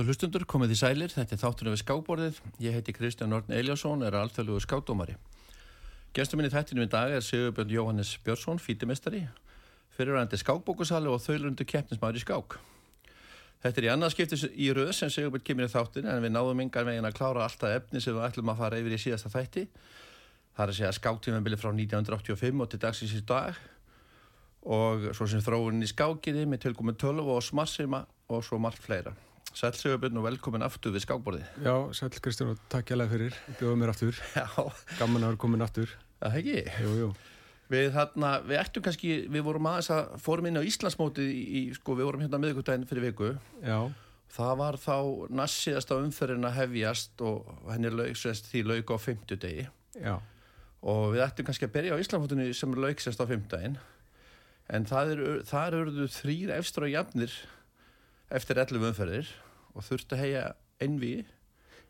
Góður hlustundur, komið í sælir, þetta er þáttunum við skábborðið. Ég heiti Kristján Nortn Eliasson, er alþjóðlugu skádómari. Gestur minni þættinu í dag er Sigurbjörn Jóhannes Björnsson, fítimestari, fyrirvændi skákbókusali og þaulundu keppnismæri skák. Þetta er í annað skiptis í röð sem Sigurbjörn kemur í þáttinu en við náðum yngar megin að klára alltaf efni sem við ætlum að fara yfir í síðasta þætti. Það er að segja skáktímanbili frá 1985 og til dagsins í dag og svo sem þróunin í skákinni með tilgómið 12 og smarsima og svo margt fleira. Sæl Sigurbjörn og velkomin aftur við skákborði. Já, sæl Kristján og takk hjálpa fyrir, bjóðum mér aftur. Já. Gaman að vera komin aftur. Það heggi. Jú, jú. Við þarna, við ættum kannski, við vorum aðeins að fórum inn á Íslandsmóti í, sko, við vorum hérna miðugutæðin fyrir viku. Já. Það var þá næssiðast á umferðin að hefjast og henni laug, sérst, því laug á fymtudegi. Já. Og við ættum kannski að byrja á Íslandsmótinu sem laug sérst á fymtudagin. En það er, þar eruðu þrýr efstur og jafnir eftir 11 umferðir og þurfti að heia envi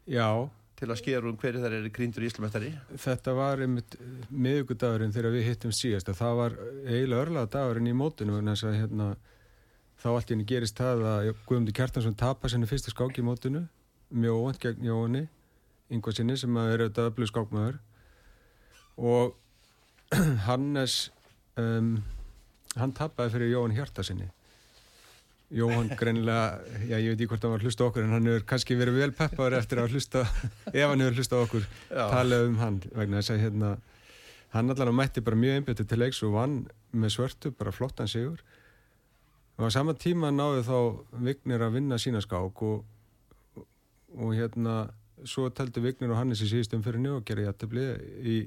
Já. til að skera um hverju þær eru krýndur í Íslamestari. Þetta var einmitt miðugudagurinn þegar við hittum síðast og það var eiginlega örlað dagurinn í mótinu vegna þess að hérna þá allt í henni gerist það að Guðmundur Kjartansson tapar senni fyrsta skák í mótinu mjög óvand gegn Jóhanni yngvarsinni sem að er auðvitað öflug skákmaður og Hannes um, hann tappaði fyrir Jóhann Hjartasinni Jóhann greinilega, já ég veit ekki hvort hann var að hlusta okkur en hann hefur kannski verið vel peppaður eftir að hlusta, ef hann hefur hlusta okkur talað um hann vegna þess að hérna, hann allan á mætti bara mjög einbjötu til leiks og vann með svörtu bara flottan sigur. Og á sama tíma náðu þá Vignir að vinna sína skák og, og, hérna svo teldu Vignir og Hannes í síðustum fyrir njú og gera jættibli í,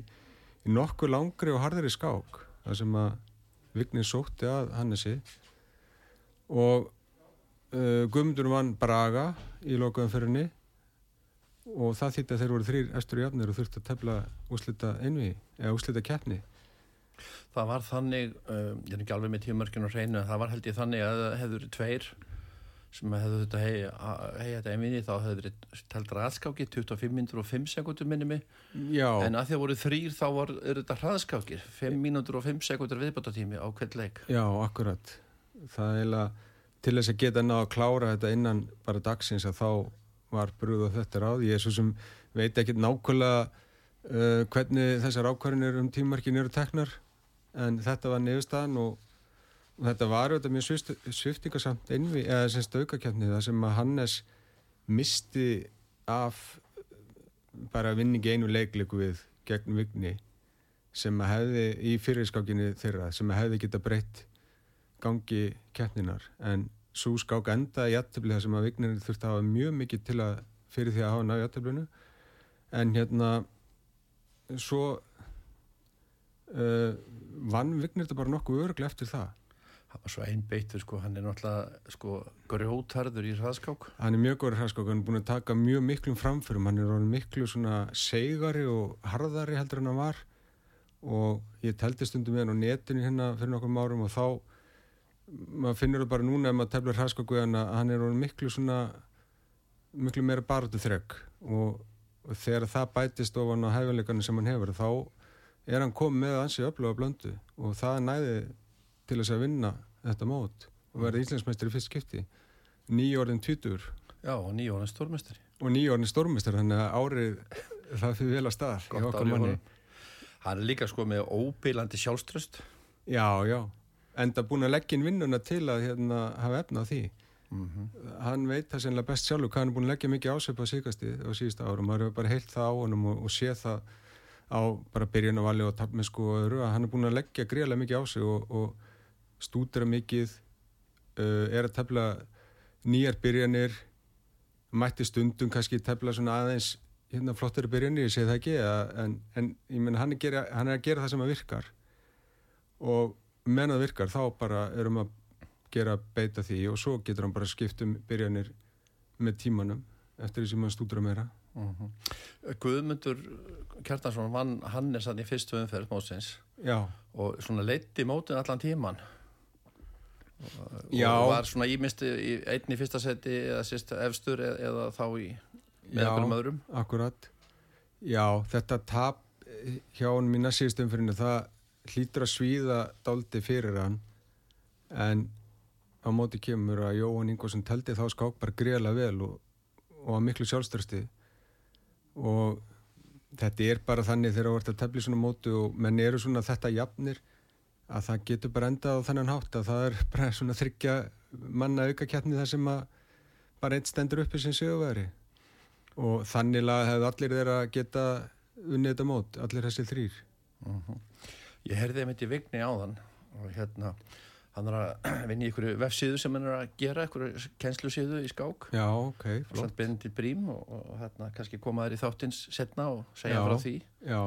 í nokkuð langri og hardari skák þar sem að Vignir sótti að Hannesi. Og uh, Guðmundur vann Braga í lokaðanferðinni og það þýtti að þeir voru þrýr eftir í jafnir og þurfti að tefla úslita einvi eða úslita keppni. Það var þannig, um, ég er ekki alveg með tíumörkinu og hreinu, það var held ég þannig að hefur tveir sem hefðu þetta hegi þetta einvinni þá hefur verið taldra aðskáki 25 minnur og 5 sekundur minni mig. Já. en að því að voru þrýr þá var, er þetta hraðskákir 5 mínútur og 5 sekundur viðbáttatími á hvert leik. Já, akkurat. Það er eiginlega til þess að geta ná að klára þetta innan bara dagsins að þá var brúð og þetta ráð. Ég er svo sem veit ekki nákvæmlega uh, hvernig þessar ákvarðinir um tímarkin eru teknar en þetta var nefnstaðan og, og þetta var auðvitað mjög svift, sviftingasamt einvi, eða sem staukakefni það sem að Hannes misti af bara vinningi einu leikleiku við gegn vigni sem að hefði í fyrirskákinni þeirra sem að hefði geta breytt gangi keppninar en svo skák enda í jættibli þar sem að vignir þurfti að hafa mjög mikið til að fyrir því að hafa náðu jættiblinu en hérna svo uh, vann vignir þetta bara nokkuð öruglega eftir það? Það var svo einbeittur sko, hann er náttúrulega sko grjótarður í hraðskák. Hann er mjög góður hraðskák, hann er búin að taka mjög miklum framförum, hann er miklu svona segari og harðari heldur en hann var. Og ég teldi stundum með hann á netinu hérna fyrir nokkur árum og þá maður finnur það bara núna ef maður teflar hraðskáku að hann er miklu svona miklu meira baratu þrygg og, og þegar það bætist ofan á hæfileikarnir sem hann hefur þá er hann komið með ansi öfluga blöndu og það næði til þess að vinna þetta mót og verði íslensmestari í fyrst skipti. Nýjórðin 20 Já, og nýjórðin stórmestari og nýjórðin stórmestari þannig að árið það fyrir vel að stað Gott árið Hann er líka sko með óbílandi sjálfströst Já, já enda búin að leggja inn vinnuna til að hérna, hafa efna á því. Mm -hmm. hann veit það sennilega best sjálfur hvað hann er búin að leggja mikið ásöp á síkasti á síðustu árum, maður hefur bara heilt það á honum og, og sé það á bara byrjun á vali og tapmisku og öðru að hann er búin að leggja gríðarlega mikið á sig og, og stúdra mikið uh, er að tefla nýjar byrjanir mætti stundum kannski tefla svona aðeins hérna flottari byrjanir, ég segi það ekki en, en ég menna hann, hann er að gera það sem að virkar. Og menn að virkar þá bara erum að gera beita því og svo getur hann bara skipt um byrjanir með tímanum eftir því sem hann stúdra meira uh -huh. Guðmundur Kjartansson vann Hannes hann í fyrstu umferð mótsins Já. og svona leitti mótin allan tíman Já. og var svona ímisti í einni fyrsta seti eða sérst efstur eða, eða þá í með okkur um öðrum Akkurat Já, þetta tap hjá hann mín að síðustum fyrir það hlýtur að svíða daldi fyrir hann en á móti kemur að Jóhann Ingvarsson teldi þá skák bara greiðlega vel og, og að miklu sjálfstörsti og þetta er bara þannig þegar þú ert að tefli svona móti og menn eru svona þetta jafnir að það getur bara endað á þennan hátt að það er bara svona þryggja manna auka kjarni þar sem að bara einn stendur uppi sem séuveri og þannig að hefðu allir þeirra geta unnið þetta mót, allir þessi þrýr uh -huh. Ég herði það mitt í vigni á þann og hérna hann er að vinna í einhverju vefsíðu sem hann er að gera, einhverju kennslusíðu í skák. Já, ok, flott. Benedikt Brím og, og hérna kannski komaður í þáttins setna og segja Já. frá því. Já.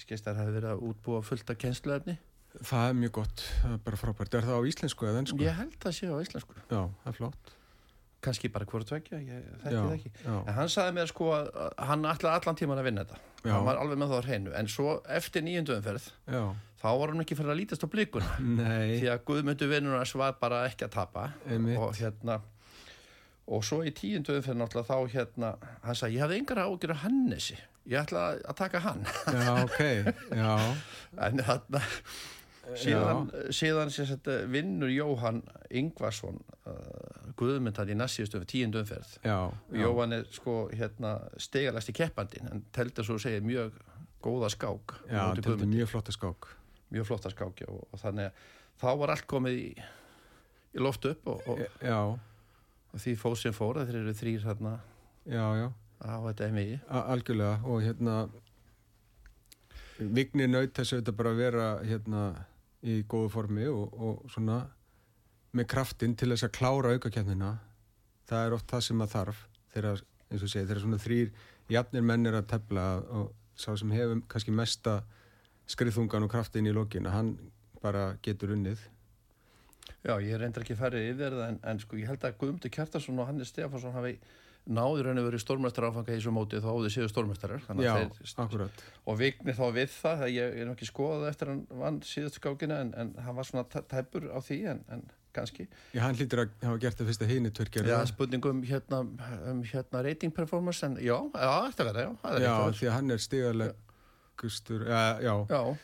Skist þar hefur verið að útbúa fullt af kennsluefni. Það er mjög gott, er bara frábært. Er það á íslensku eða ennsku? Ég held að sé á íslensku. Já, það er flott. Kannski bara hvort vekja, ég þekki það ekki. já. en hann saði mér sko að hann ætlaði allan tíman að vinna þetta. Já. hann var alveg með það á hreinu. En svo eftir nýjönduðumferð þá var hann ekki fyrir að lítast á blíkuna því að Guðmundur vinnunars var bara ekki að tapa. Einmitt. og hérna og svo í tíunduðumferð náttúrulega þá hérna hann sagði ég hafði yngar ágjör að Hannesi. Ég ætlaði að taka hann. Já ok, já. En þarna síðan, síðan sagt, vinnur Jóhann Yngvarsson uh, Guðmyndan í næstíðustu tíundu umferð. Jóhann er sko hérna, stegalast í keppandin en teltur svo segja mjög góða skák Já, teltur mjög flotta skák mjög flotta skák já, og þannig að þá var allt komið í, í loft upp og, og, og því fóð sem fór þeir eru þrýr hérna á þetta emi Algjörlega. Og hérna Vigni naut þess að þetta bara vera hérna í góðu formi og, og svona með kraftin til þess að klára aukakefnina það er oft það sem að þarf þegar, eins og segja, þegar svona þrýr jafnir mennir að tefla og sá sem hefur kannski mesta skriðþungan og kraftin í lokina, hann bara getur unnið. Já, ég reyndar ekki að ferja yfir það en, en sko ég held að Guðmundur Kjartarsson og Hannes Stefansson hafi náður henni verið stórmestrar áfanga í þessu móti þá áður séu stórmestrar Já, akkurat. Og vikni þá við það, ég er nokkið skoðað eftir hann vann síðust skákina en, en hann var svona tæpur á því en, en kannski. Já, hann hlýtur að hafa gert það fyrst að hínu tverkjar Já, spurningum hérna, um hérna rating performance en já, já, þetta verður, já Já, því að hann er stigalegustur, já, já Já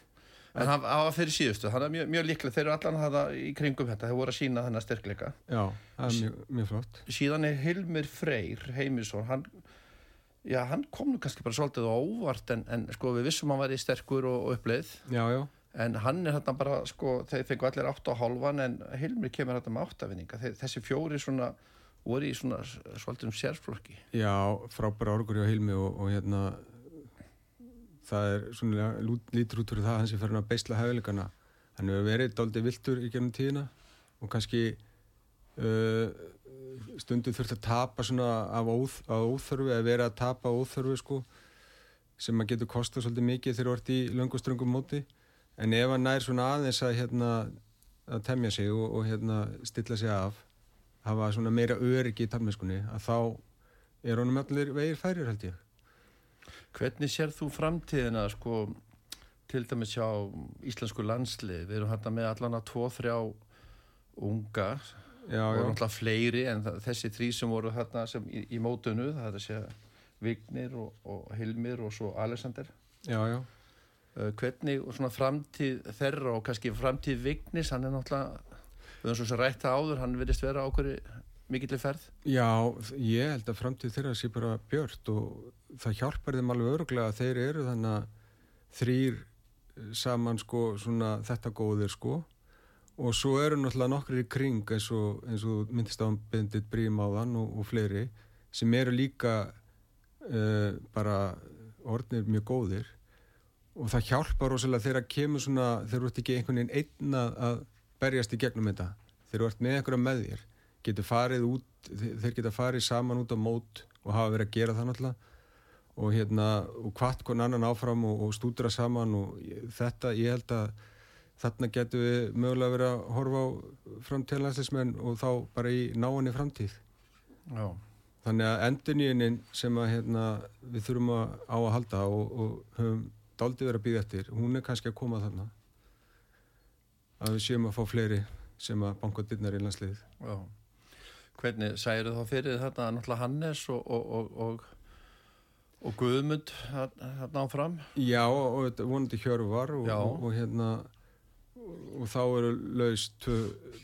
En hann var fyrir síðustu, hann er mjög, mjög líklega, þeir eru allan að það í kringum þetta, þeir voru að sína þennan styrkleika. Já, það er mjög, mjög flott. Síðan er Hilmir Freyr Heimisson, hann, já, hann kom nú kannski bara svolítið óvart en, en sko við vissum hann væri sterkur og, og uppleið. Já, já. En hann er hérna bara, sko, þeir fengu allir 8,5 en Hilmir kemur hérna með 8-vinninga. Þessi fjóri svona voru í svona svolítið um sérflokki. Já, frábæra orgur hjá Hilmi og, og hérna það er svona lítur út fyrir það hans er fyrir að beisla hæfileikana. Hann hefur verið daldi viltur í gernum tíðina og kannski uh, stundu þurft að tapa svona af óþ, óþörfi eða verið að tapa óþörfi sko sem að getur kosta svolítið mikið þegar þú ert í lönguströngum móti. En ef hann nær svona aðeins að hérna að temja sig og, og hérna stilla sig af hafa svona meira öryggi í tarmiskunni að þá er honum allir vegir færir held ég Hvernig sér þú framtíðina sko til dæmis hjá íslensku landslið? Við erum hérna með allan að tvo-þrjá unga já, og náttúrulega fleiri en þessi þrý sem voru hérna sem í, í mótunu, það er að segja Vignir og, og Hilmir og svo Alexander. Já, já. Uh, hvernig framtíð þeirra og kannski framtíð Vignis, hann er náttúrulega, við höfum svo rætt það áður, hann verðist vera ákveði mikillir ferð? Já, ég held að framtíð þeirra sé bara björnt og það hjálpar þeim alveg öruglega að þeir eru þannig að þrýr saman sko svona þetta góðir sko. Og svo eru náttúrulega nokkur í kring eins og, og myndist á bendit Brím á þann og, og fleiri sem eru líka uh, bara orðnir mjög góðir. Og það hjálpar rosalega þegar kemur svona, þeir eru ekki einhvern veginn einna að berjast í gegnum þetta. Þeir eru orðnir með einhverja með þér getur farið út, þeir geta farið saman út á mót og hafa verið að gera það náttúrulega. Og hérna, og hvart konar annan áfram og, og stúdra saman og þetta, ég held að þarna getur við mögulega verið að horfa á framtíðanlæslismenn og þá bara í náinni framtíð. Já. þannig að endurníðinin sem að hérna, við þurfum að, á að halda og, og höfum daldi verið að býða eftir, hún er kannski að koma þarna. Að við séum að fá fleiri sem að banka dyrnar í landsliðið. Já Hvernig særu þá fyrir þetta náttúrulega Hannes og, og, og, og Guðmund hérna áfram? Já og vonandi Hjörvar og hérna og þá eru laust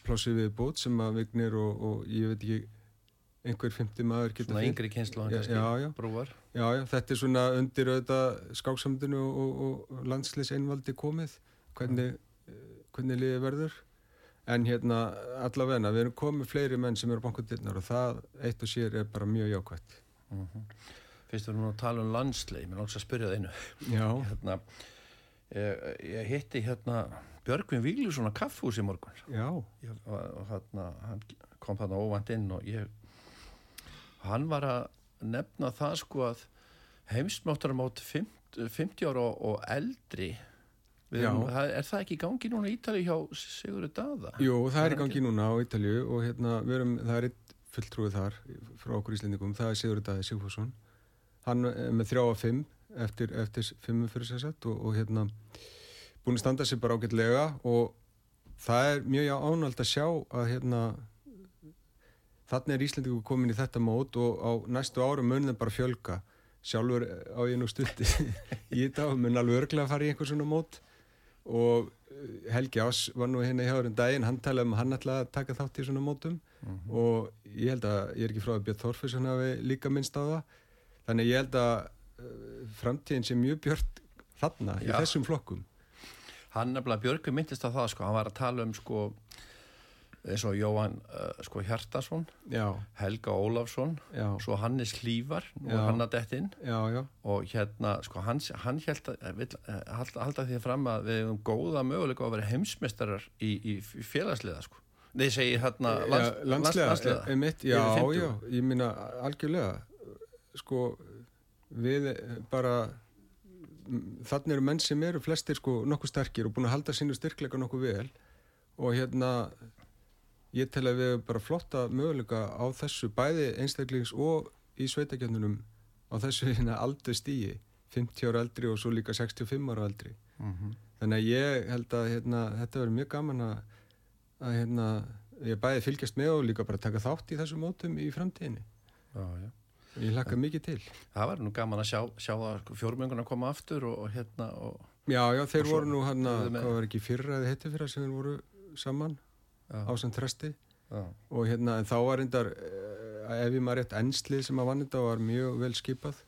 plássið við bót sem að vignir og, og ég veit ekki einhver fymti maður getur Svona yngri kynslu já, já, brúar. Já, já, þetta er svona undir auðvitað skáksamdunu og, og landsleis einvaldi komið. Hvernig, hvernig liði verður en hérna allavegna, við erum komið fleiri menn sem eru bankundirnar og það eitt og sér er bara mjög jákvæmt mhm. -huh. Fyrst við erum að tala um landsleik mér náttúrulega að spyrja það einu hérna, ég, ég hitti hérna Björgvin Víglússon á kaffhús í morgun ég, og, og hérna hann kom þarna óvand inn og ég hann var að nefna það sko að heimsmáttar á mót 50, 50 ára og, og eldri Erum, er það ekki í gangi núna í Ítali hjá Sigurður Dada? Jú, það er í gangi núna á Ítali og hérna, erum, það er eitt fulltrúið þar frá okkur íslendingum, það er Sigurður Dada Sigfússon. Hann er með þrjá að fimm eftir, eftir fimmum fyrir sér sett og, og hérna búin að standa sér bara ágætlega og það er mjög ánald að sjá að hérna þannig er Íslandingu komin í þetta mót og á næstu árum munum bara fjölga. Sjálfur á ég nú stutti í og mun alveg örglega að fara í einhvers svona mót og eh, Helgi Ás var nú hérna í hjáðurinn daginn hann talaði um hann ætlaði að taka þátt í svona mótum mhm. -huh. og ég held að ég er ekki frá að Björn Þorfesson hafi líka minnst á það þannig ég held að uh, framtíðin sé mjög björn þarna Já. í þessum flokkum Hann nefnilega Björgur myndist á það sko, hann var að tala um sko eins og Jóhann uh, sko Hjartarsson. Helga Ólafsson já. svo Hannes Hlívar og hérna sko hans, hann held að eh, halda því fram að við hefum góða möguleika að vera heimsmeistarar í, í félagsliða sko. Nei, segi hérna lands, landsliða, landsliða. E, mitt, já, já, ég minna algjörlega. Sko við bara þannig eru menn sem eru flestir sko nokkuð sterkir og búin að halda sínu styrkleika nokkuð vel. Og hérna ég tel að við hefum bara flotta möguleika á þessu bæði einstaklings og í sveitakjöndunum á þessu hérna aldur stíi 50 ára eldri og svo líka 65 ára eldri mm -hmm. þannig að ég held að hérna, þetta verður mjög gaman að, að hérna, ég bæði fylgjast með og líka bara taka þátt í þessu mótum í framtíðinni já, já. ég hlakka mikið til Það var nú gaman að sjá, sjá að sko, fjórmjöngunar koma aftur og, og hérna og, Já, já, þeir voru nú hann að, hvað var ekki fyrra eða hittu fyrra sem þeir voru saman á sem trösti. Og hérna en þá var reyndar eh, ef ég maður rétt ennslið sem að vann þetta var mjög vel skipað.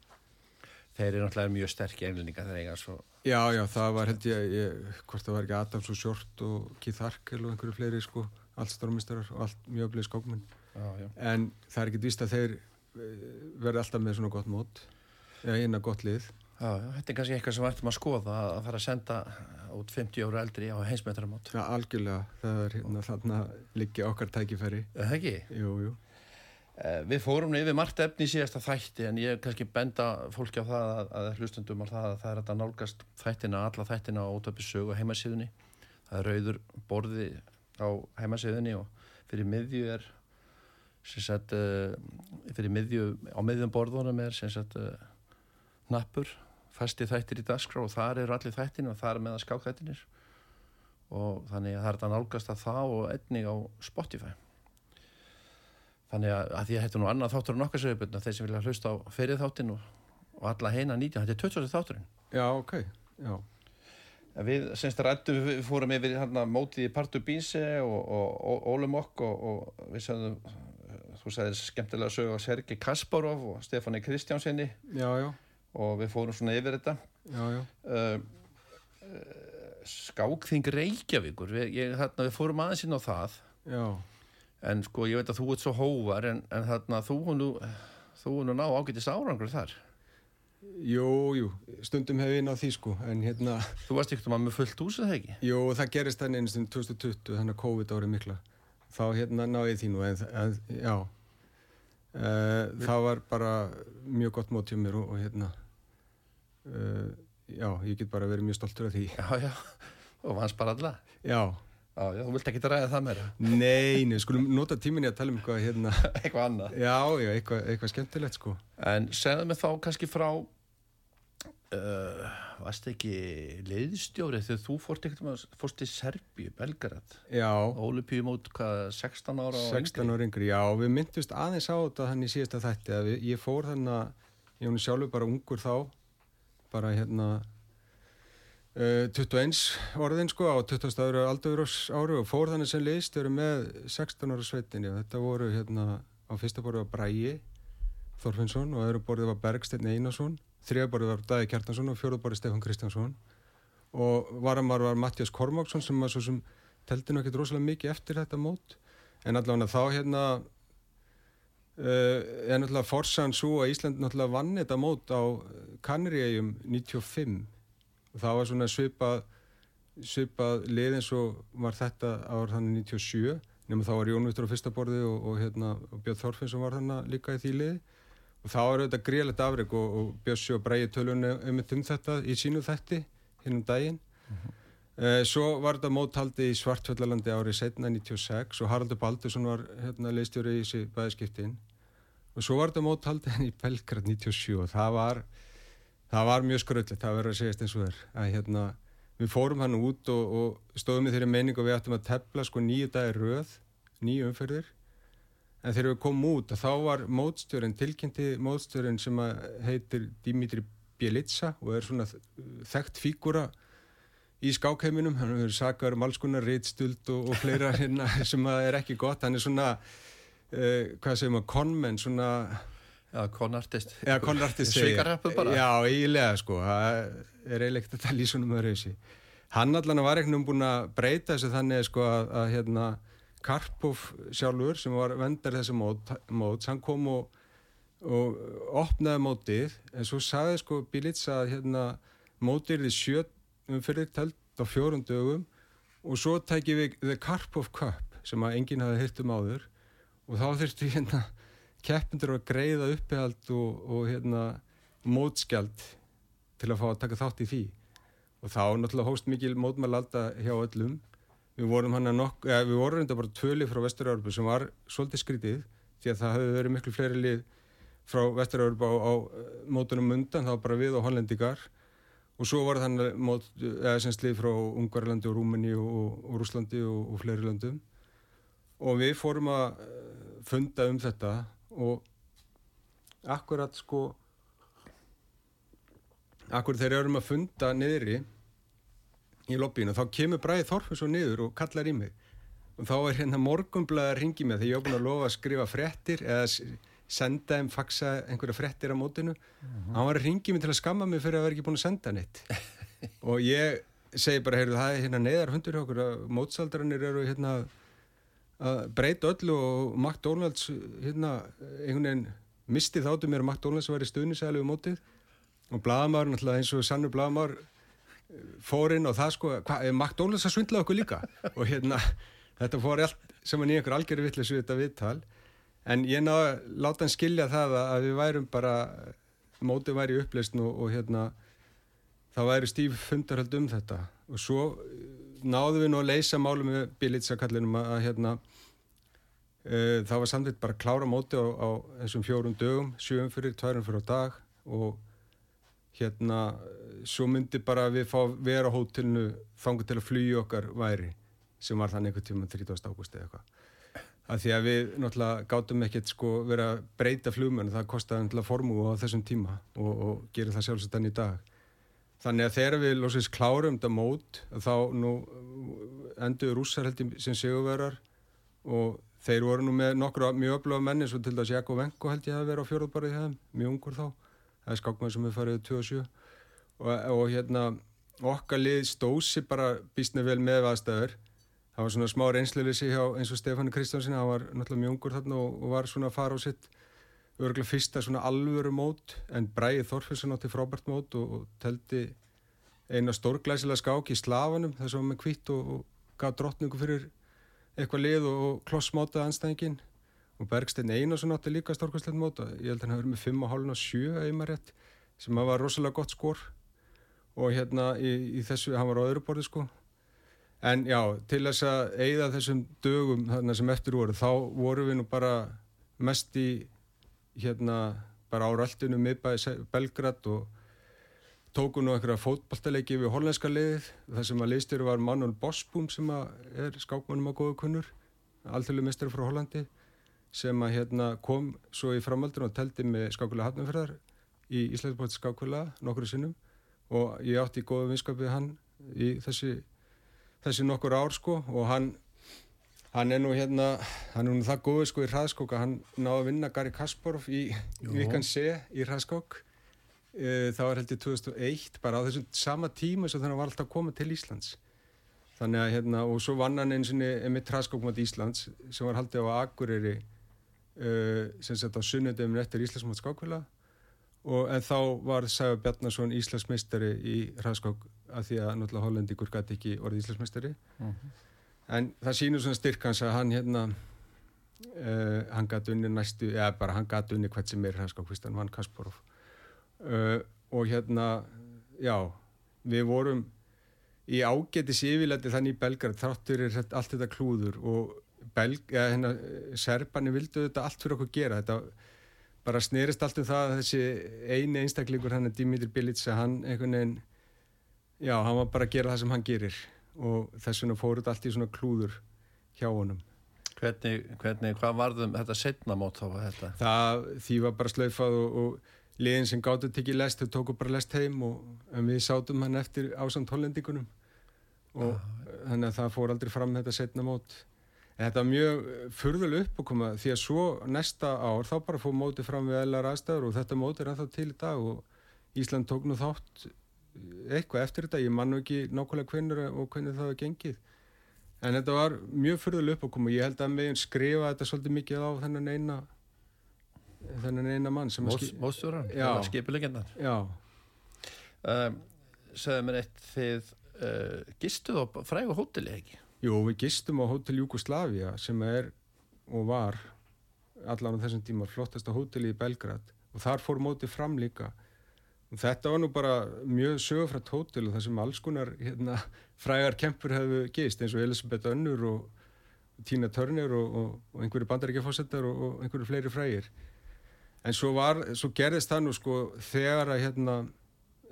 Þeir eru náttúrulega mjög sterk englendinga þegar eiga svo Já, já, það var held ég, ég hvort það var ekki Adams og Short og Keith Harkel og einhverju fleiri sko, allt stormistarar og allt mjög öflið skókmenn en það er ekki vist að þeir eh, verði alltaf með svona gott mót eða eina gott lið Já, þetta er kannski eitthvað sem við ættum að skoða að fara að senda út 50 ára eldri á heimsmyndaramót Já, algjörlega, það er hérna þarna líki okkar tækifæri. Það ekki? Jú, jú. Eh, Við fórum yfir margt efni í síðasta þætti en ég kannski benda fólki á það að, að hlustundum á það að það er að nálgast þættina, alla þættina á ótöpisögu heimasíðunni. Það er rauður borði á heimasíðunni og fyrir miðju er sagt, uh, fyrir miðju á miðjum borðunum er sem sagt uh, nappur festi þættir í dagskrá og þar eru allir þættin og þar er með að ská þættinir og þannig að það er þetta nálgast að það og einnig á Spotify. Þannig að, að því að þetta er nú annað þáttur en okkar söguböldna þeir sem vilja hlusta á ferið þáttin og, og alla heina nýtja, þetta er 20. þátturinn. Já, ok, já. Við semst rættum, við fórum yfir hérna mótið í Partu Bínse og, og, og Ólumokk og við sagðum þú sagðir skemmtilega að sögja á Sergi Kasparov og Stefáni Kristjánsinni Já, já og við fórum svona yfir þetta já, já. Uh, uh, Skákþing Reykjavíkur við, ég, þarna, við fórum aðeins inn á það já. en sko ég veit að þú ert svo hóvar en, en þarna þú nú þú nú ná ágætist árangur þar Jú, jú, stundum hef ég náð því sko en hérna Þú varst ekkert um að með fullt ús eða ekki? Jú, það gerist þannig einu stund 2020 þannig að COVID árið mikla þá hérna náði ég því nú en, en já Uh, það var bara mjög gott mót hjá mér og, og hérna uh, já, ég get bara verið mjög stoltur af því. Já, já, og vans bara alla. Já. Já, já, þú vilt ekki ræða það meira. Nei, nei, skulum nota tíminni að tala um eitthvað hérna. Eitthvað annað. Já, já, eitthvað, eitthvað skemmtilegt sko. En segðu mig þá kannski frá uh, varst ekki leiðstjóri þegar þú fórst eitthvað fórst til Serbíu, Belgarad já. Ólupíum út hvað, 16 ára 16 ára yngri, já, við myndust aðeins á þetta hann í síðasta þætti að við, ég fór þannig að ég hún sjálfur bara ungur þá bara hérna uh, 21 orðin sko á 20. ára aldur ári og fór þannig sem list eru með 16 ára sveitinni og þetta voru hérna á fyrsta borðu var Bræi Þorfinnsson og öðru borðu var Bergstein Einarsson þriða borðu var Dæði Kjartansson og fjóru borðu Stefan Kristjánsson og varamar var Mattias Kormáksson sem var svo sem teldi ekkert rosalega mikið eftir þetta mót en allavega þá hérna uh, er náttúrulega forsan svo að Ísland náttúrulega vann þetta mót á Kanriægjum 95 og það var svona svipað svipað lið eins og var þetta ár þannig 97 nema þá var Jón Vittur á fyrsta borði og, og, hérna, og Björn Þorfinn sem var þannig líka í því liði. Og þá var þetta gríðlegt afreg og, og Bjössi og Bræði tölunni um þetta í sínu þætti hinn um daginn. Uh -huh. Uh, svo var þetta móthaldi í Svartfjallalandi árið setna 96 og Haraldur Baldursson var hérna leistjóri í þessi bæðskiptin og svo var þetta móthaldi í Belgrad 97 og það var það var mjög skröldlegt, það verður að segjast eins og þér að hérna við fórum hann út og, og stóðum í þeirri meining og við ættum að tepla sko nýju dagi röð nýju umferðir. En þegar við komum út þá var mótstjórin tilkynnti mótstjórin sem heitir Dimitri Bielitsa og er svona þekkt fígura í skákheiminum, hann hefur sakar um alls konar reitstuld og, og fleira hérna sem er ekki gott, hann er svona uh, hvað segum að konmenn svona Já, konartist Svikarappu bara. Já, eiginlega sko, það er eiginlegt að tala í svona með reysi Hann allan var ekkert um búin að breyta þessu þannig sko að, að hérna Karpov sjálfur sem var vendar þessi mót, mót hann kom og og opnaði mótið. En svo sagði sko Bílits að hérna, mótið er því fyrir telt á fjórum dögum og svo tækið við The Karpov Cup sem að enginn hafi hirt um áður og þá þurftu hérna keppindur að greiða uppehald og, og hérna mótskjald til að fá að taka þátt í því. Og þá náttúrulega hóst mikil mótmælalda hjá öllum. Við vorum hann að nokk, eða við vorum reynda bara tvöli frá Vestur-Európa sem var svolítið skrítið því að það hefði verið miklu fleiri lið frá Vestur-Európa á, á eh, mótunum undan, þá bara við og hollendikar og svo var þannig mót, eða sem slið frá Ungarlandi og Rúmeni og, og Rúslandi og, og fleiri landum og við fórum að eh, funda um þetta og akkurat sko akkurat þegar við erum að funda niðri í lobbyinu, þá kemur Bræði Þorfins og niður og kallar í mig. Og þá er hérna morgumblaðar að ringi mig þegar ég er búin að lofa að skrifa frettir eða senda þeim, faxa einhverja frettir á mótinu. Uh -huh. hann var að ringi mig til að skamma mig fyrir að vera ekki búin að senda neitt. Og ég segi bara, heyrðu, það er hérna neðar hundur hjá okkur að mótsaldaranir eru hérna að breyta öllu og McDonalds hérna einhvern veginn misti þáttu mér að McDonalds var í stuðnisælu um mótið. Og Bladamár, náttúrulega eins og Sannur Bladamár fór inn og það sko, hvað, McDonalds að svindla okkur líka? Og hérna, þetta fór allt sem að nýja okkur algjörðu vittlis við þetta viðtal en ég náðu að láta hann skilja það að við værum bara mótið væri upplist og, og hérna það væri stíf fundarhald um þetta og svo náðu við nú að leysa málu með bílitsakallinum að, hérna uh, það var samtidig bara klára móti á, á þessum fjórum dögum, sjöum fyrir, tværum fyrir á dag og hérna svo myndi bara við fá vera hótelnu þangu til að flýja okkar væri sem var þannig einhvern tíma 30. ágústi eða eitthvað að því að við náttúrulega gátum ekkert sko verið að breyta flugmenn það kostiði náttúrulega formú á þessum tíma og, og gerir það sjálfsagt enn í dag. Þannig að þegar við lósins klárum þetta mót þá nú endur rússar held ég sem sigurverðar og þeir voru nú með nokkru mjög öfluga menni svo til dæs Jakko Venko held ég að vera á fjóruðbarið þeim, mjög ungur þá. Það er skákmann sem við farið 27 og, og hérna okkar lið stósi bara býstna vel með aðstæður það var svona smá reynslelisi hjá eins og Stefán Kristjánsin, hann var náttúrulega mjög ungur þarna og, og var svona að fara á sitt örgulega fyrsta svona alvöru mót en Bræði Þorfilsson átti frábært mót og, og teldi eina stórglæsilega skák í slafanum þess að hann með kvitt og, og gaf drottningu fyrir eitthvað lið og klossmátaði anstæðingin og Bergstein Einarsson átti líka stórglæsilegt mót ég held að hann verið með 5,5 og 7 einmarétt sem var rosalega gott skor. Og hérna í, í þessu, hann var á öðru borði sko En já, til þess að eigða þessum dögum þarna sem eftir voru, þá voru við nú bara mest í hérna bara á röldinu miðbæði Belgrad og tóku nú einhverja fótballtaleiki við hollandska liðið. Það sem að liðstyru var Manuel Bosbúm sem er skákmannum á góðu kunnur, alþjóðlega mistur frá Hollandi, sem að hérna kom svo í framaldun og teldi með skákulega hafnumferðar í Íslandsbótt skákulega nokkru sinnum og ég átti í góðu vinskapið hann í þessi, þessi nokkur ár sko og hann hann er nú hérna hann er nú það góður sko í hraðskók að hann náði að vinna Gary Kasparov í vikan C í hraðskók e, það var heldur 2001 bara á þessum sama tíma sem þannig var alltaf að koma til Íslands. Þannig að hérna og svo vann hann eins og mitt hraðskók mot Íslands sem var haldið á Akureyri uh, sem sett á sunnendum eftir Íslandsmátt skákvila og en þá var Sæfa Bjarnason Íslandsmeistari í hraðskák af því að náttúrulega hollendíkur gæti ekki orðið Íslandsmeistari mhm. -huh. en það sínur svona styrkans að hann hérna uh, hann gæti unni næstu eða bara hann gæti unni hvert sem er hvist hann vann Kasparov uh, og hérna já, við vorum í ágetis yfirleiti þannig í Belgrad þráttur er allt þetta klúður og Belg, ja, hérna, Serbani vildu þetta allt fyrir okkur gera þetta bara snerist allt um það að þessi eini einstaklingur hann er Dimitri Bilica hann einhvern veginn já, hann var bara að gera það sem hann gerir og þess vegna fóruð allt í svona klúður hjá honum. Hvernig, hvernig hvað varðum þetta setna mót þá var þetta? Það, því var bara slaufað og, og liðin sem gáttu tekið lest, þau tóku bara lest heim og við sátum hann eftir ásand hollendíkunum og þannig að það fór aldrei fram þetta setna mót Þetta er mjög furðuleg uppokoma því að svo næsta ár þá bara fóð mótið fram við ellar aðstæður og þetta mótið er ennþá til í dag og Ísland tók nú þátt eitthvað eftir þetta, ég mannu ekki nákvæmlega hvernig og hvernig það var gengið. En þetta var mjög furðuleg uppokoma og ég held að meginn skrifa þetta svolítið mikið á þennan eina, þennan eina mann sem Most, Móstjóran, skipilegendan. Já. Um, Segðu mér eitt þið uh, gistuð á frægu hóteli ekki? Jú, við gistum á Hotel Jugoslavia sem er og var allan á þessum tíma flottasta hóteli í Belgrad. Og þar fór mótið fram líka. Og þetta var nú bara mjög sögufrætt hótel og það sem alls konar hérna, frægar kempur hefðu gist eins og Elisabeth Önnur og Tina Turner og, og, og einhverju bandaríkjafósettar og, og einhverju fleiri frægir. En svo, var, svo gerðist það nú sko þegar að hérna,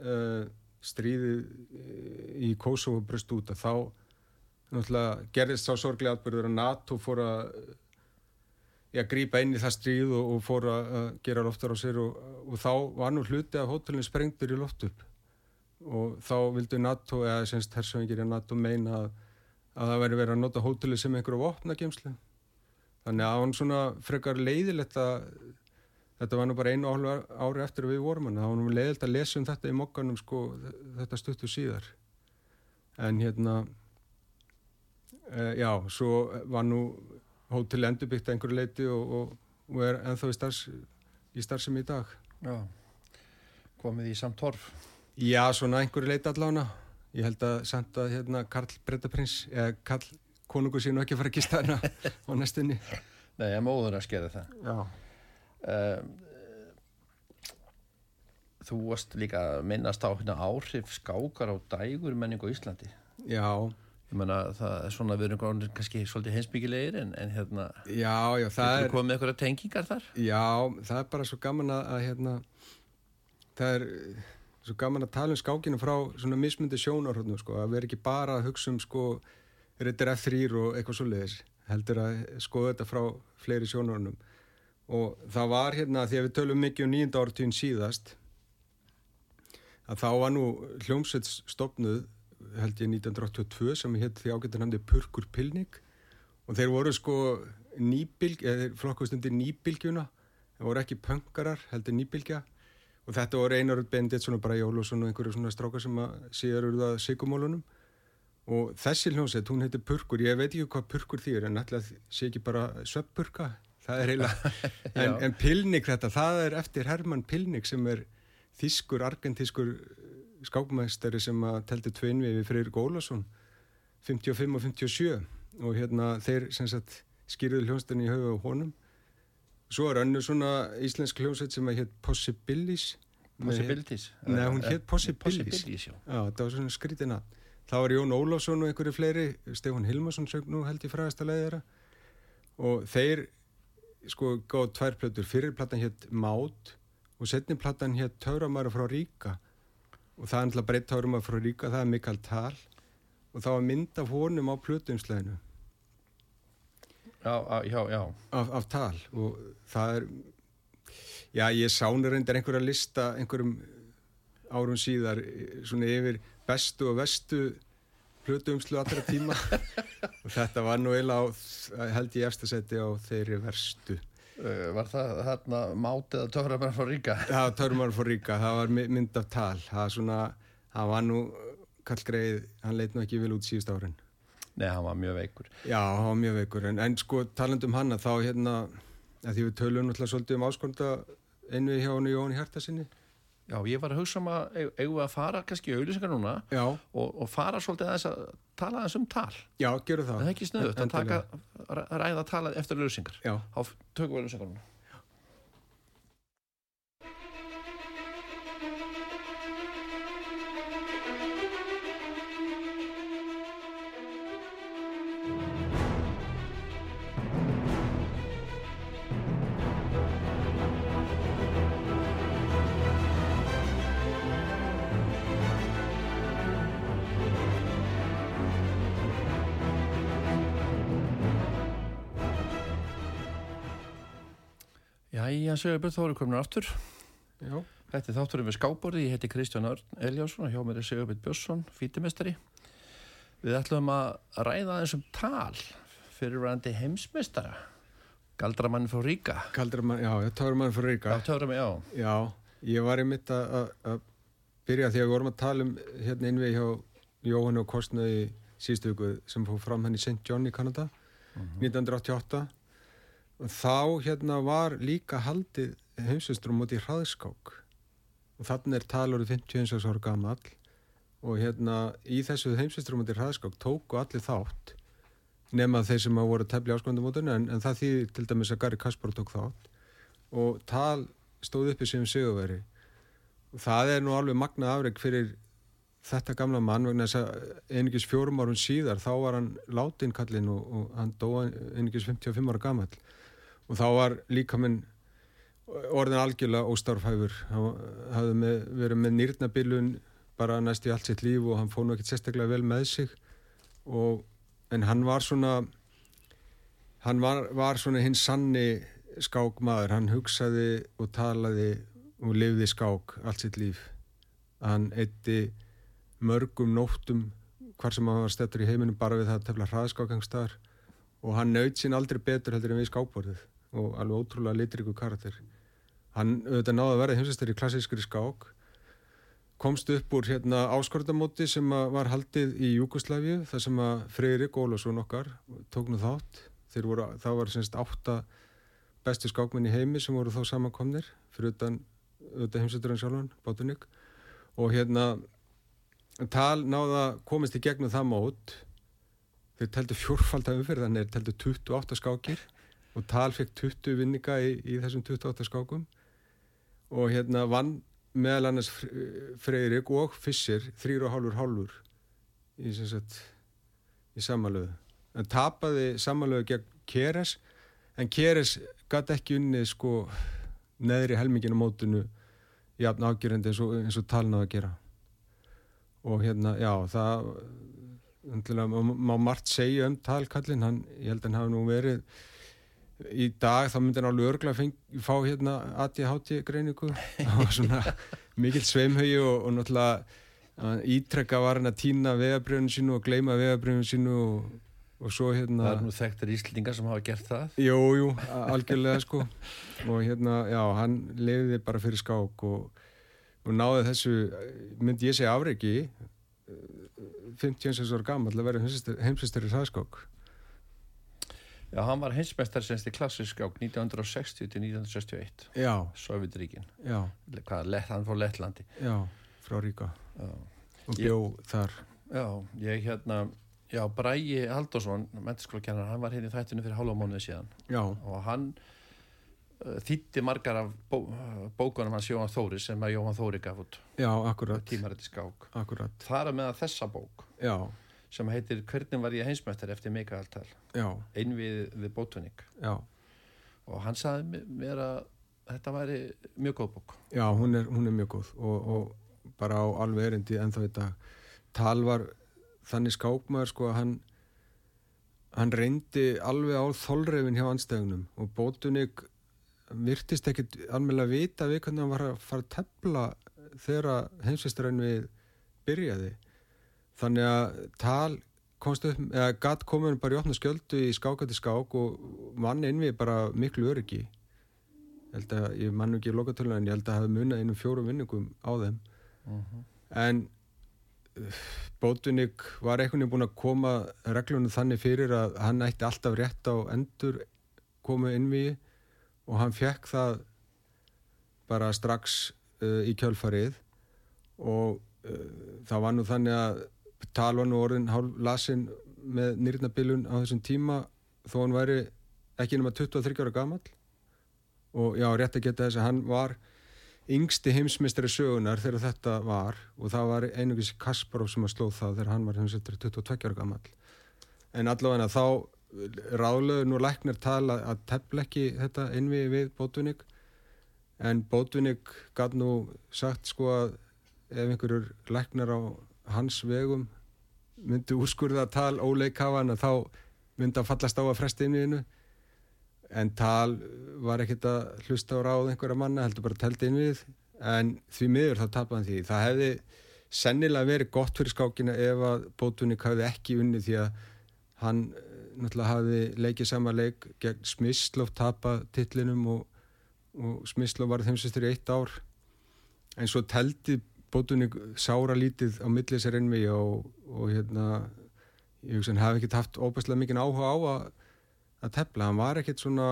uh, stríðið í Kosovo brust út að þá náttúrulega gerðist sá sorglega atbyrður að NATO fór að ja, grípa inn í það stríð og, og fór að gera loftar á sér og, og þá var nú hluti að hótelin sprengtur í loft upp. Og þá vildu NATO, eða semst hersöfingir í NATO meina að, að það væri verið að nota hóteli sem einhverju vopna gemslu þannig að hann svona frekar leiðilegt að þetta var nú bara einu ári eftir við vorum hann, það var nú leiðilegt að lesa um þetta í mokkanum sko þetta stuttu síðar. En hérna Uh, já, svo var nú hótel endurbyggt að einhverju leiti og, og, og er enþá í, starfs, í starfsemi í dag. Já, komið í samt horf? Já, svona einhverju leiti allána. Ég held að senda hérna Karl Brettaprins, eða Karl konungur sín og ekki fara að gista hérna á næstunni. Nei, ég móður að skera það. Já. Um, þú varst líka minnast á hérna áhrif skákar á dægur menningu í Íslandi. Já, Ég menna það er svona við erum kannski svolítið heimsbyggilegir en, en hérna Já, já, það er komið eitthvað tengingar þar? Já, það er bara svo gaman að, að hérna það er svo gaman að tala um skákinu frá svona mismundi sjónarhóttnum sko, að vera ekki bara að hugsa um sko Ritter F3 og eitthvað svo leiðis heldur að skoða þetta frá fleiri sjónarhóttnum og það var hérna því að við tölum mikið um nýjunda áratvíðin síðast að þá var nú hljómsveits stopnuð held ég 1982 sem hétt því ágættan hann Purkur Pilning og þeir voru sko nýbilg, eða þeir flokkast undir nýbilgjuna það voru ekki pöngarar, heldur nýbilgja og þetta voru Einar Bendit svona bara Jólusson og einhverju svona strákar sem að síðar eru það sigumólunum og þessi hljómsveit, hún heitir Purkur. Ég veit ekki hvað Purkur þýr en alltaf sé ekki bara Söppurka það er eiginlega, en, en Pilning þetta, það er eftir Herman Pilning sem er þýskur, argentískur skákmæstari sem að telti tveinvi við Freyr Gólasson 55 og 57 og hérna þeir sem sagt skýrðu hljónstinni í höfu á honum. Svo er önnu svona íslensk hljónsett sem að hétt Possibilities. Possibilities? Nei, hún hétt Possibilities. Possibilities, já. Það var svona skrítina Það var Jón Ólafsson og einhverju fleiri Stefán Hilmarsson sög nú held í fræðasta leiðara og þeir sko gáð tvær plötur. Fyrirplattan hétt Mátt og setniplattan hétt Tauramæra frá Ríka og það er náttúrulega breytt árum að frá ríka, það er Mikael Tal og það var mynd af honum á plötumsleginu já, já, já. Af, af Tal og það er já, ég sánur reyndar einhverja lista einhverjum árum síðar svona yfir bestu og vestu hlutumslu allra tíma. Og þetta var nú eiginlega held ég efstasæti á þeirri verstu Var það þarna mátið að töframann fór ríka? Já, töframann fór ríka, það var mynd af tal. Það, svona, það var nú kall greið, hann leit nú ekki vil út síðust árin. Nei, hann var mjög veikur. Já, hann var mjög veikur, en, en sko talandum hann að þá hérna, að því við tölum náttúrulega svolítið um áskonda einu hjá hann og Jón Hjartasinni Já, ég var að hugsa um að eigum við að fara kannski í auðlýsingar núna og, og fara svolítið að þess að tala þess um tal. Já, gerum það. Það er ekki snuðut að taka, ræða að tala eftir auðlýsingar. Já. Þá tökum við auðlýsingar núna. Jæja, Sigurbjörn, þá erum við komin aftur. Já. Þetta er þátturinn við skáborði, ég heiti Kristján Örn Eliásson og hjá mér er Sigurbjörn Björnsson, fítimestari. Við ætlum að ræða þessum tal fyrirvæðandi heimsmeistara, Galdramann frá Ríka. Galdramann, já, Töframann frá Ríka. Já, Töframann, já. Já, ég var í mitt að byrja því að við vorum að tala um hérna innvið hjá Jóhann og Kostnaði síðustu viku sem fór fram hann í St. John í Kanada, mm -hmm. 1988 þá hérna var líka haldið heimsvistrum út í hraðskák. Og þannig er talur 51 ára gammal og hérna í þessu heimsvistrum út í hraðskák tóku allir þátt nema þeir sem að voru tefli áskvöndumótun en, en það þýðir til dæmis að Gary Kasparov tók þátt. Og tal stóð uppi sem sigurveri það er nú alveg magnað afreg fyrir þetta gamla mann vegna þess að einingis fjórum árun síðar þá var hann látinkallin og, og hann dóa einingis 55 ára gammal og þá var líka minn orðin algjörlega óstarfhæfur. Hann hafði með, verið með nýrnabilun bara næst í allt sitt líf og hann fóð nú ekkert sérstaklega vel með sig. Og, en hann var svona hann var, var svona hinn sanni skákmaður, hann hugsaði og talaði og lifði skák allt sitt líf. Hann eitti mörgum nóttum hvar sem hann var stettur í heiminum bara við það að tefla hraðskákangstar og hann naut sín aldrei betur heldur en við skákborðið og alveg ótrúlega litriku karakter. Hann auðvitað náði að verða heimsasteri klassískri skák komst upp úr hérna áskortamóti sem var haldið í Júkoslæfju þar sem að Freyrik Ólásson okkar tók nú þátt. Voru, það var semst átta besti skákmenn í heimi sem voru þá samankomnir fyrir utan, utan heimsasturinn sjálfan, Bátuník og hérna tal náða komist í gegnum það mót. Þeir teldu fjórfald af umferð þannig þeir teldu 28 skákir og Tal fekk 20 vinninga í, í þessum 28 skákum. Og hérna vann meðal annars Freyrik og Fischer þrýr og hálfur hálfur í, í samalöðu en tapaði samalöðu gegn Keres en Keres gæti ekki unni sko neðri helmingin á mótunu jafn ágjörandi eins og, eins og talnaði að gera. Og hérna já það má margt segja um talkallin hann, ég held að hann hafi nú verið í dag þá myndi hann alveg örgla fá hérna ADHD greiningu. Var svona mikill sveimhauði og, og náttúrulega ítrekka var hann að týna vegabrjöfunu sínu og gleima vegabrjöfunu sínu og, og svo hérna Það er nú þekktar íslendingar sem hafa gert það. Jú, jú, algjörlega sko. Og hérna, já, hann lefiði bara fyrir skák og, og náði þessu myndi ég segja afreiki 56 ára gammal að vera heimsistur í hraðskák Já, hann var heimsmeistar semst í klassisk á 1960 til 1961 Já. Sovjetríkin Já. Hvað, lett, hann fór Lettlandi. Já, frá Ríka Já. Og bjó ég, þar. Já, ég hérna Já, Brægi Haldursson, menturskólakennar hann var hérna í þættinu fyrir hálfa mánuði síðan. Já. Og hann uh, þýtti margar af bó, bókunum hans Jóhann Þóri sem að Jóhann Þóri gaf út. Já, akkurat. Tímarætti skák. Akkurat. Það er með þessa bók. Já sem heitir Hvernig var ég heimsmættar eftir Mikael Tal einvið við Bótuník og hann saði mér að þetta væri mjög góð bók. Já, hún er, hún er mjög góð. Og, og bara á alveg erindi ennþá þetta Tal var þannig skákmaður sko að hann hann reyndi alveg á þolrefin hjá anstegunum og Bótuník virtist ekkit alveg að vita við hvernig hann var að fara að tefla þegar heimsvæstaræn við byrjaði þannig að tal komst upp, eða gatt komin bara í opna skjöldu í skákati skák og mann innvið bara miklu öryggi. Ég held að, ég mann ekki í lokatölu en ég held að hafa munið einum fjórum vinningum á þeim. Mhm. en Bótunik var einhvern veginn búin að koma reglunum þannig fyrir að hann ætti alltaf rétt á endur komu innví og hann fekk það bara strax uh, í kjölfarið. Og uh, það var nú þannig að tal var nú orðin hálf lasin með nýrnabilun á þessum tíma þó hann væri ekki nema 23 ára gamall. Og já, rétt að geta þess að hann var yngsti heimsmeistri sögunar þegar þetta var og það var einugis Kasparov sem að slóð það þegar hann var heimsmeistri 22 ára gammal en allavega þá ráðlöðu nú læknir tala að tefla ekki þetta innvið við Bótunik en Bótunik gaf nú sagt sko að ef einhverjur læknar á hans vegum myndi úrskurða tal óleikafan að þá myndi að fallast á að fresta innviðinu en tal var ekkert að hlusta á ráð einhverja manna, heldur bara að telda inn við. En því miður þá tapaði hann því. Það hefði sennilega verið gott fyrir skákina ef að Bótunik hafði ekki unni því að hann eh, náttúrulega hafði leikið sama leik gegn Smyslov tapað tillinum og, og Smyslov var þeimsistur í eitt ár. En svo teldi Bótunik sára lítið á millis er ennmi og, og hérna ég hugsa hann hafi ekkert haft óbærslega mikið áhuga á að að tefla, hann var ekkert svona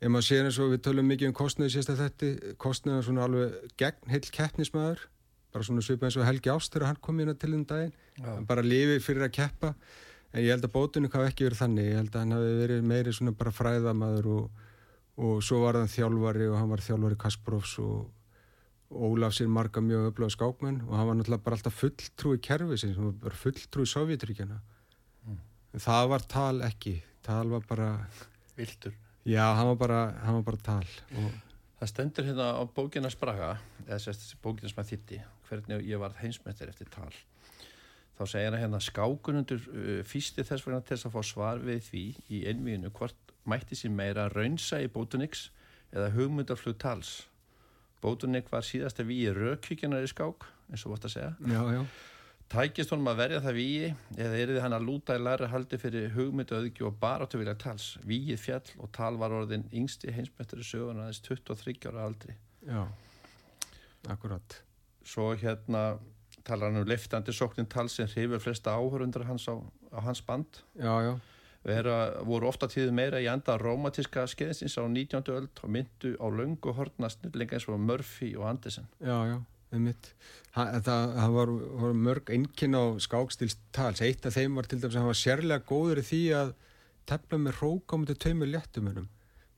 ef maður sér eins og við tölum mikið um kostnöðu sérst að þetta, kostnöðu svona alveg gegn heil keppnismæður bara svona svipa eins og Helgi Ást þegar hann kom inn til þenn daginn, Já. hann bara lifi fyrir að keppa, en ég held að bótunni hafi ekki verið þannig, ég held að hann hafi verið meiri svona bara fræðamaður og, og svo var hann þjálfari og hann var þjálfari Kasparovs og Ólaf sér marga mjög öflöða skákmenn og hann var náttúrulega bara alltaf fulltrúi kerfi sem var bara fulltrúi Sovjetríkjana en það var tal ekki tal var bara, Viltur. já, hann var bara, hann var bara tal og Það stendur hérna á bókina Spraga, eða sérst bókina sem að þýtti, hvernig ég var heimsmyndir eftir tal. Þá segir hann hérna skákunundur uh, fýsti þess vegna til þess að fá svar við því í einvíðinu hvort mætti sér meira raunsa í Bótunix eða hugmyndaflug tals. Bótunik var síðasta víi rökkvíkjanar í skák, eins og vort að segja. já, já, Tækist honum að verja það víi eða er þið hann að lúta í læra haldi fyrir hugmyndu öðgju og baráttu vilja tals. Víið fjall og tal var orðin yngsti heimsmyndari sögun aðeins 23 ára aldri. já akkurat Svo hérna talar hann um liftandi sóknin tals sem hrifur flesta áhörundur hans á, á hans band. já, já, Vera, voru ofta tíðu meira í enda rómatíska skeiðsins á 19. öld og myndu á löngu hortna snillinga eins og Murphy og Andersen. já, já einmitt. Hann, það, það var, var mörg einkinn á skákstils eitt af þeim var til dæmis að hann var sérlega góður í því að tefla með rók á mútið tveimur léttumunum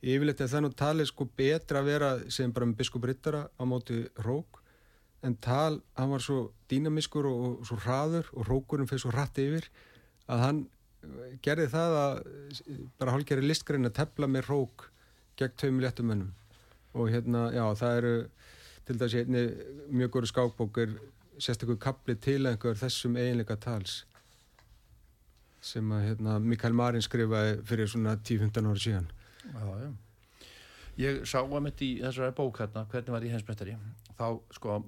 yfirleitt er það nú talið sko betra að vera sem bara með biskup rittara á móti rók en tal, hann var svo dýnamiskur og, og svo hraður og rókurinn fyrir svo hratt yfir að hann gerði það að bara hálfgerði listgrein að tefla með rók gegn tveimur léttumunum og hérna, já, það eru til að einni mjög góru skákbók er sérstaklega kapli til einhver þessum eiginleika tals sem að hérna, Mikael Marin skrifaði fyrir svona 10-15 ára síðan Já, já. Ég sá að mitt í þessari bók hérna, hvernig var ég heimsmeistari. Þá, sko,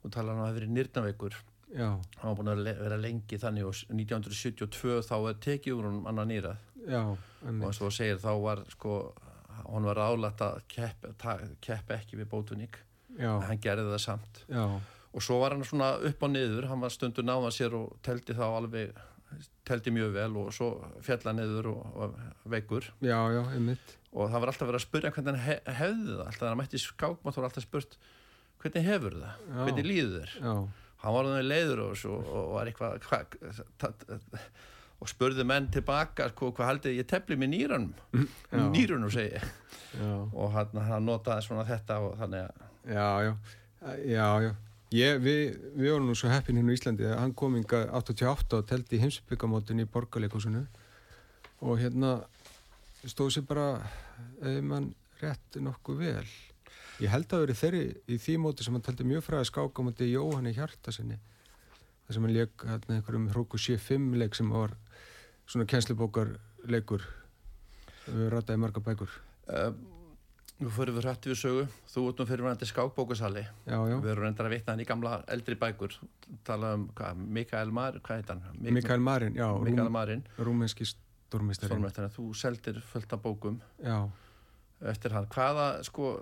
þú talar hann að það verið nýrnaveikur. Já, Hann var búin að vera lengi þannig og 1972 þá er tekið úr honum annan nýrað. já, Og og þú segir, þá var, sko, hann var ráðlætt að keppa, keppa ekki við bótuník. já, Hann gerði það samt. já, Og svo var hann svona upp og niður, hann var stundur náða sér og teldi þá alveg, teldi mjög vel og svo fjalla niður og, og veikur. já, og það var alltaf verið að spyrja hvernig hann hef, hefði það alltaf þegar hann mætti skákmátt var alltaf spurt hvernig hefur það, Já. hvernig líður já, hann var þannig leiður og, svo, og var eitthvað hva, ta, og spurði menn tilbaka sko, hvað haldið ég tefli með nýrunum. Já. nýrunum segi og hann, hann notaði svona þetta og þannig að já, já, já, já. Ég, við, við vorum nú svo heppin hérna í Íslandi. Að hann kom inga 88 og teldi heimsbyggamótin í borgarleikusinu og hérna stóð sér bara ef mann rétt nokkuð vel ég held að verið þeirri í því móti sem hann teldi mjög fræði skáka á móti Jóhanni Hjartasinni þar sem hann leik hérna einhverjum Hróku C5 leik sem var svona kennslubókar leikur við rataði marga bækur. Uh, Nú fyrir við hrætti við sögu, þú ert nú fyrir verðandi skákbókusali, já, já. við erum reyndar að vitna hann í gamla eldri bækur, tala um hvað, Mikael Mar, hvað heit hann? Mik Mikael Marin, já, Mikael rúm, Marin, rúmenski stórmestari, þú seldir fullt af bókum. Já, eftir hann. Hvaða, sko,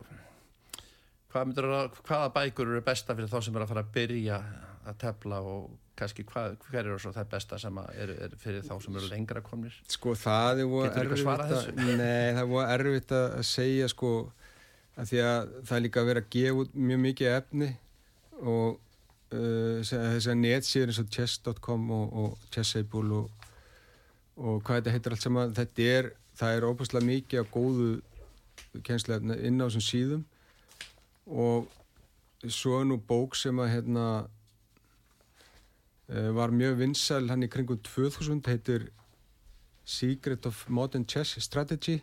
hvað myndir að, hvaða bækur eru besta fyrir þá sem eru að fara að byrja að tefla og kannski hvað, hver eru svo það besta sem eru er fyrir þá sem eru lengra komnir? sko það er voru erfitt að nei, það er voru erfitt að segja sko að því að það er líka að vera að gefa út mjög mikið efni og uh, þess að netsíður eins og chess.com og, og chessable og, og hvað þetta heitir allt saman þetta er, það er óbúslega mikið af góðu kjenslega inn á þessum síðum og svo er nú bók sem að hérna uh, var mjög vinsæl hann í kringum 2000 heitir Secret of Modern Chess Strategy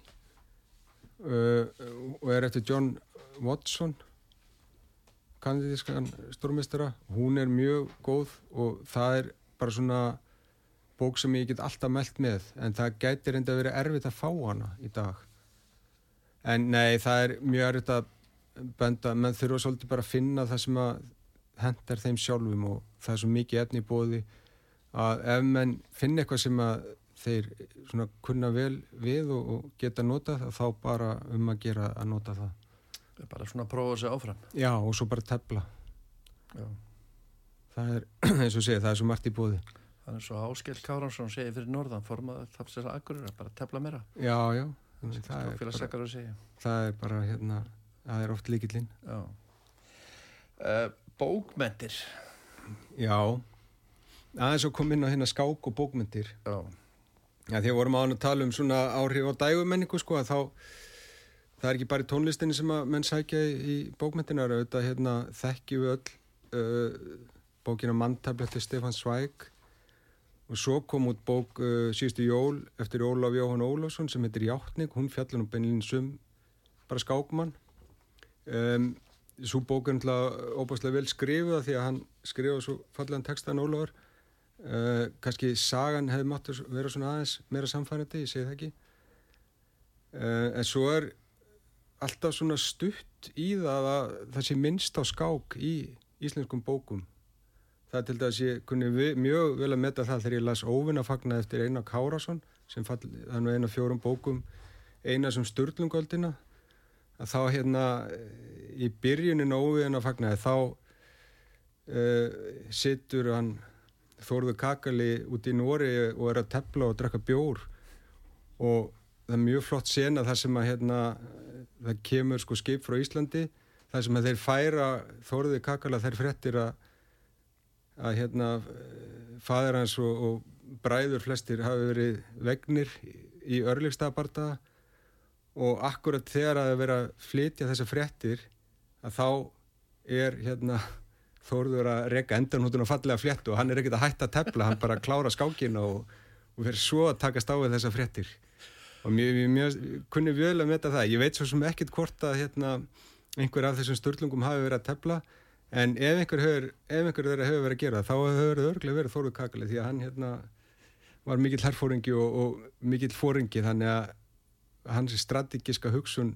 uh, og er eftir John Watson kanadískan stórmestara hún er mjög góð og það er bara svona bók sem ég get alltaf meld með en það gæti reynda að vera erfitt að fá hana í dag. En nei, það er mjög erfitt að benda, menn þurfa svolítið bara að finna það sem að hendar þeim sjálfum og það er svo mikið efni í bóði að ef menn finna eitthvað sem að þeir svona kunna vel við og, og geta nota það þá bara um að gera að nota það Bara svona að prófa þessu áfram. já og svo bara tefla Já. það er eins og segja, það er svo margt í bóði Það er svo Áskell Káransson segir fyrir norðan, formaður þapsins akkurir, bara að tefla meira. já, já, þannig það, er að bara, að það er bara hérna, það er oft líkillinn Já. Uh, bókmentir. já, aðeins að koma inn á hérna skák og bókmyndir Já. Já, því að vorum á hann að tala um svona áhrif á dægumenningu sko að þá það er ekki bara í tónlistinni sem að menn sækja í, í bókmyndinar auðvitað hérna þekki við öll uh, bókina Manntabletti Stefán Svæk og svo kom út bók uh, síðustu jól eftir Ólaf Jóhann Ólafsson sem heitir Játtning, hún fjallin um beinlinn sum bara skákmann um, svo bók náttúrulega óbúslega vel skrifuða því að hann skrifa svo fallegan textan Ólafur. Uh, kannski sagan hefði mátt vera svona aðeins meira samfærandi, ég segi það ekki. Uh, en svo er alltaf svona stutt í það að það sé minnst á skák í íslenskum bókum. Það er til dæs ég kunni vi- mjög vel að metta það þegar ég las Óvinnafagna eftir Einar Kárásson sem fall, er nú eina fjórum bókum eina sem Sturlungöldina að þá hérna eh, í byrjunin Óvinnafagna þá uh, situr hann Þórður Kakali út í Nóri og er að tepla og drekka bjór. Og það er mjög flott sena þar sem að hérna, það kemur sko skip frá Íslandi þar sem að þeir færa Þórður Kakala þær frettir að að hérna fadir hans og, og bræður flestir hafi verið vegnir í örlíkstaðabarta og akkurat þegar að vera að flytja þessa frettir að þá er hérna Þórður að reyka endan hútun og fallega fléttu og hann er ekkert að hætta að tepla, hann bara klára skákina og, og fyrir svo að takast á við þessa fréttir. Og mjög, mjög, mjög kunni vel að metta það, ég veit svo sem ekkert hvort að hérna, einhver af þessum störlungum hafi verið að tepla en ef einhver, hefur, ef einhver þeirra hefur verið að gera þá hefur það örglega verið Þórður Kakali því að hann hérna, var mikill herfóringi og, og mikill fóringi þannig að hans strategíska hugsun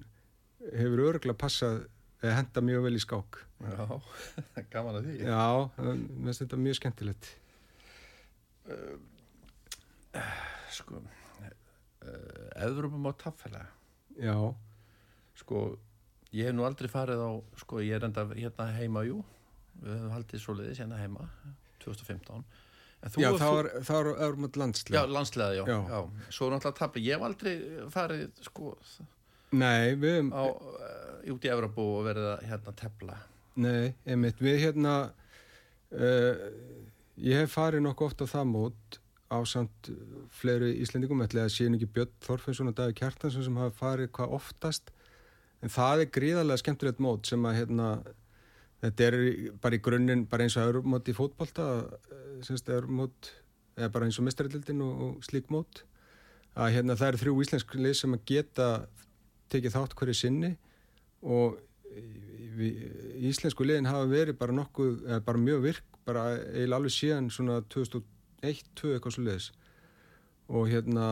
hefur örglega passað eða henda mjög vel í skák Já, gaman að því. Já, mér finnst þetta mjög skemmtilegt. Sko, uh, Evrópum á taffæla. Já, Sko, ég hef nú aldrei farið á, sko, ég er enda hérna heima, jú. Við höfum haldið svo leiðis hérna heima, 2015. Já þá er, er, er mot landslega. Já, landslega, já. Já. já. Svo er náttúrulega tappi. Ég hef aldrei farið, sko, Nei, við höfum, á, uh, út í Evrópu og verið að hérna tefla. nei, einmitt, við hérna, uh, ég hef farið nokkuð oft á það mót á samt fleiri Íslendingum, ætli að séu ekki Björn Þorfinsson og Davíð Kjartansson sem hafa farið hvað oftast, en það er gríðarlega skemmtilegt mót sem að hérna, þetta er bara í grunninn, bara eins og eurumót í fótbolta, eh, semst eurumót, eða bara eins og mestardildin og, og slík mót, að hérna það eru þrjú íslensk lið sem að geta tekið þátt hverju sinni og íslensku liðin hafa verið bara nokkuð, eða bara mjög virk bara eiginlega alveg síðan svona 2001, 2002 eitthvað svo leiðis og hérna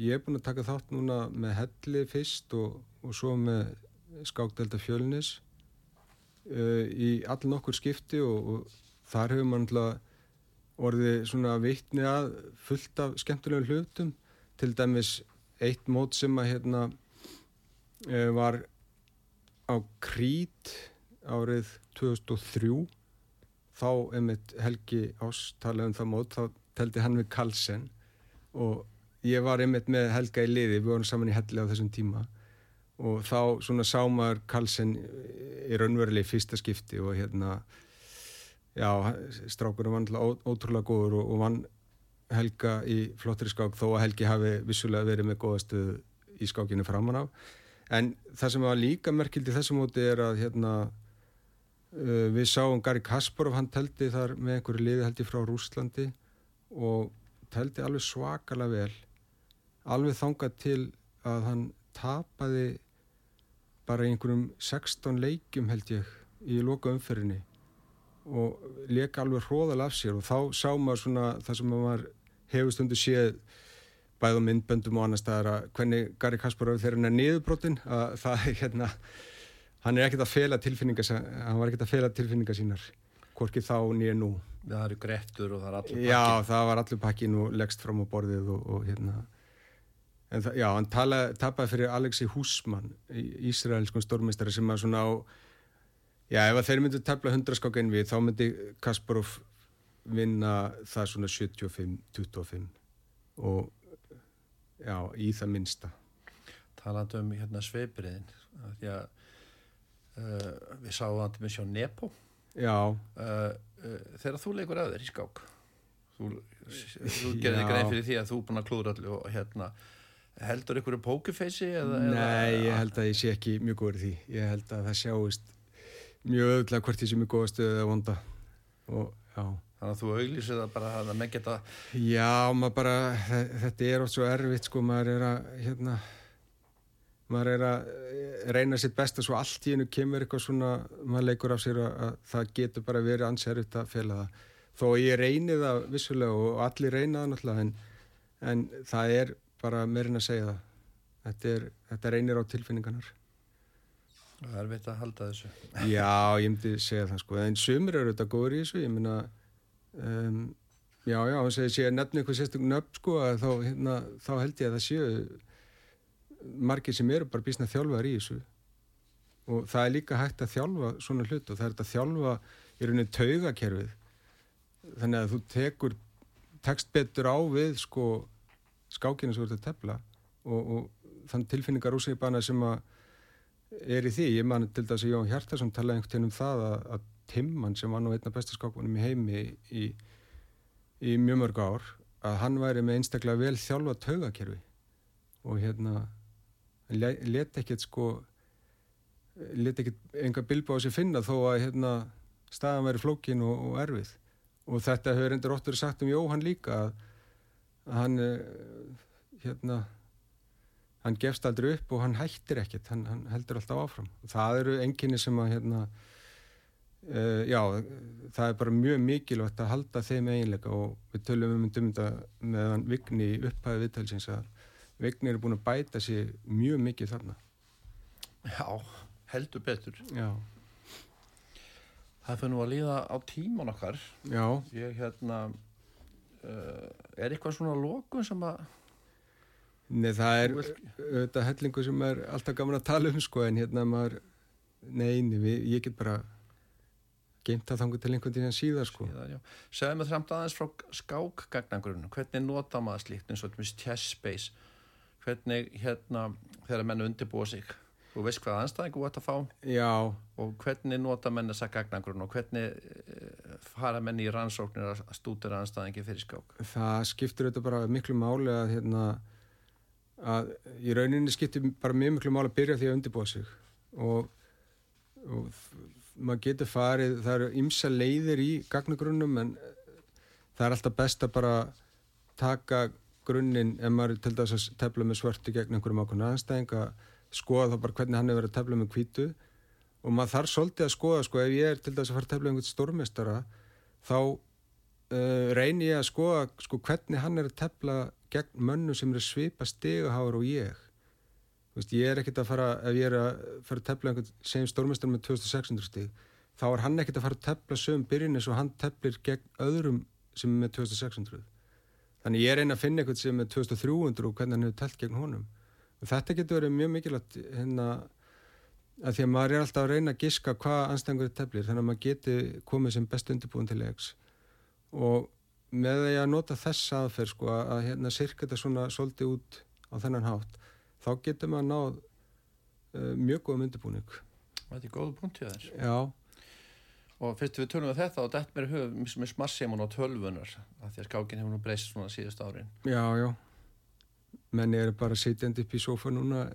ég er búin að taka þátt núna með helli fyrst og, og svo með skákdelda fjölnis uh, í all nokkur skipti og, og þar hefur mann orðið svona vittni að fullt af skemmtilegum hlutum. Til dæmis eitt mót sem að hérna uh, var á Krít árið 2003 þá emitt Helgi Ás talaði um það mót, þá teldi hann við Kalsen og ég var einmitt með Helga í liði, við vorum saman í helli á þessum tíma og þá svona sámar Karlsson í raunverðileg fyrsta skipti og hérna já, strákurinn var alltaf ótrúlega góður og, og vann Helga í flottri skák þó að Helgi hafi vissulega verið með góðastu í skákinu framan af. En það sem var líka merkild í þessum móti er að hérna uh, við sáum Gary Kasparov, hann teldi þar með einhverju liði held ég frá Rúslandi og teldi alveg svakalega vel alveg þangað til að hann tapaði bara einhverjum 16 leikjum held ég í loka umferðinni og leka alveg hróðal af sér og þá sá maður svona það sem maður hefur stundu séð bæð og myndböndum og annar staðar að hvernig Gary Kasparov þegar hann er niðurbrotin að það er hérna hann er ekkert að fela tilfinninga hann var ekkert að fela tilfinninga sínar hvorki þá nýja nú. Það eru grettur og það er allur pakkin já það var allur pakkin og leggst fram á borðið og, og hérna en það, já hann tapaði fyrir Alexi Húsmann Ísraelskun stórmestari sem að svona á já ef þeir myndu tefla 100 skák en við þá myndi Kasparov vinna það svona 75-25 og já í það minsta talandu um hérna sveibriðin því að uh, við sáum að það með sjá Nepo. Uh, uh, þegar þú leikur að þér í skák þú, þú gerði grein fyrir því að þú er búin að klúra allir og hérna heldur ykkur pókufeysi? Nei, ég held að ég sé ekki mjög góður því. Ég held að það sjáist mjög öðvöldlega hvort ég sé mjög góða stöðu eða vonda. Og já. Þannig að þú auglísið það bara að með geta Já, maður bara þetta er oft svo erfitt sko, maður er að hérna maður er að eh, reyna sitt besta svo allt í hennu kemur eitthvað svona maður leikur af sér að, að það getur bara verið ansærið að fela það. Þó ég reyni það vissulega og allir reyna það náttúrulega en, en það er bara meirinn að segja það. Þetta, er, þetta reynir á tilfinninganar Það er veit að halda þessu. Já, ég myndi segja það sko. En sumir eru þetta góður í þessu ég myndi að um, já, já, hann segir sé að nefna eitthvað sérstaklega nöfn sko þá, hérna, þá held ég að það séu margir sem eru bara bísna þjálfaðar í þessu. Og það er líka hægt að þjálfa svona hlut og það er að þjálfa í rauninni taugakerfið. Þannig að þú tekur tekst betur á við sko skákina sem ert að tefla og, og þann tilfinningar úsýrbana sem að er í því, ég man til þess að Jón Hjartarsson talaði einhvern veginn um það að, að Timman sem var nú einna besta skákvunum í heimi í, í mjög mörg ár að hann væri með einstaklega vel þjálfa taugakerfi. Og hérna let ekkert sko let ekkert enga bilba á sig finna þó að hérna, staðan væri flókin og, og erfið. Og þetta hefur endur óttur sagt um Jóhann líka að hann eh, hérna hann gefst aldrei upp og hann hættir ekkert hann, hann heldur alltaf áfram það eru enginni sem að hérna uh, já, það er bara mjög mikilvægt að halda þeim eiginleika og við tölum um þetta meðan vigni upphæði viðtælsins að Vignir er búin að bæta sér mjög mikið þarna. Já, heldur betur. Já. Það fyrir nú að líða á tíman okkar. Já. Ég hérna, uh, er eitthvað svona lókun sem að... Nei, það er auðvitað hellingu sem er alltaf gaman að tala um, sko, en hérna maður, neini, ég get bara geimt að þangu til einhvern tíðan síðan, sko. Segðum við þramt aðeins frá skákgagnangurinn. Hvernig nota maður slíkt eins og chess space? hvernig hérna þegar menn undirbúa sig þú veist hvað anstæðingu þú ætti að fá. Já. og hvernig nota menn þessa gagnagrun og hvernig uh, fara menn í rannsóknir að stúdera anstæðingi fyrir skák? Það skiptir auðvitað bara miklu máli að hérna að í rauninni skiptir bara mjög miklu máli að byrja því að undirbúa sig. Og, og maður getur farið, það eru ymsa leiðir í gagnagrunnum en það er alltaf best að bara taka grunninn ef maður til dæs að tefla með svörtu gegn einhverjum ákveðinu aðstæðing að skoða þá bara hvernig hann er verið að tefla með kvítu og maður þarf svolítið að skoða sko ef ég er til dæs að fara að tefla einhvern stórmestara þá uh, reynir ég að skoða sko hvernig hann er að tefla gegn mönnu sem er að svipa stegaháður og ég. Veist, ég er ekkert að fara ef ég er að fara að tefla einhvern sem stórmestar með 2600 stíg þá er hann ekkert að fara að tefla sögum byrjun eins og hann teflir gegn öðrum sem er með 2600 þannig ég er einn að finna eitthvað sem er 2300 og hvernig hann hefur telt gegn honum þetta getur verið mjög mikilvægt hérna að því að maður er alltaf að reyna að giska hvað anstæðingur teflir þannig að maður geti komið sem best undirbúin til leiks og með því að nota þess aðferð sko að hérna sirka þetta svona svolítið út á þennan hátt þá getur maður náð uh, mjög góðum undirbúning Þetta er góða punkt í þess Já Og fyrst við tölum við þetta og dætt mér höf með smarsimun og tölvunar af því að skákin hefur nú breyst svona síðust árin. Já, já. Menni eru bara sitjandi upp í sofa núna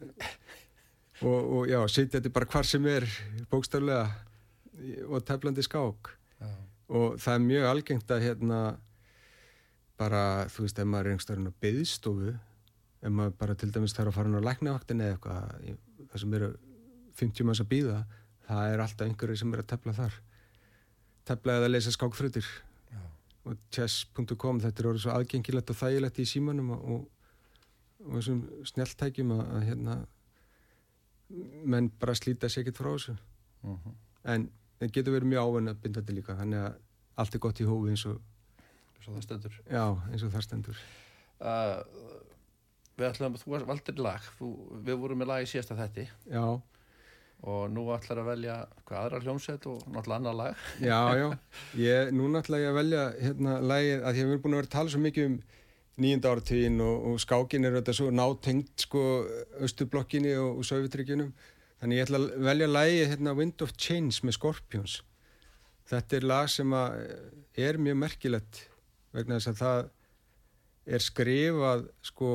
og, og já, sitjandi bara hvar sem er bókstaflega og teflandi skák. Já. Og það er mjög algengt að hérna bara, þú veist, ef maður er einhverstað á byðstofu, ef maður bara til dæmis þarf að fara á læknavaktin eða eitthvað, það sem eru 50 manns að býða, það er alltaf einhverju sem er að tefla þar tefla eða leysa skákfrutir og chess.com þetta er orðið svo aðgengilegt og þægilegt í símanum og, og þessum snjáltækjum að, að hérna menn bara slíta sér ekkert frá þessu. Uh mhm. -huh. en það getur verið mjög ávenn að binda þetta líka þannig að allt er gott í hófi eins og eins og það stendur. Já, eins og það stendur. Uh, Við ætlum að þú valdir lag. Þú, við vorum með lag í síðasta þetti já. Og nú ætlar að velja hvað aðra hljómsveit og náttúrulega annar lag? Já, já, ég, nú náttúrulega ég að velja hérna lagið að því að við erum búin að vera að tala svo mikið um nýjunda áratíðin og, og skákin er þetta svo nátengt sko Östublokkinni og, og Sövitryggjunum þannig ég ætla að velja lagið hérna Wind of Change með Scorpions. Þetta er lag sem að er mjög merkilegt vegna þess að það er skrifað sko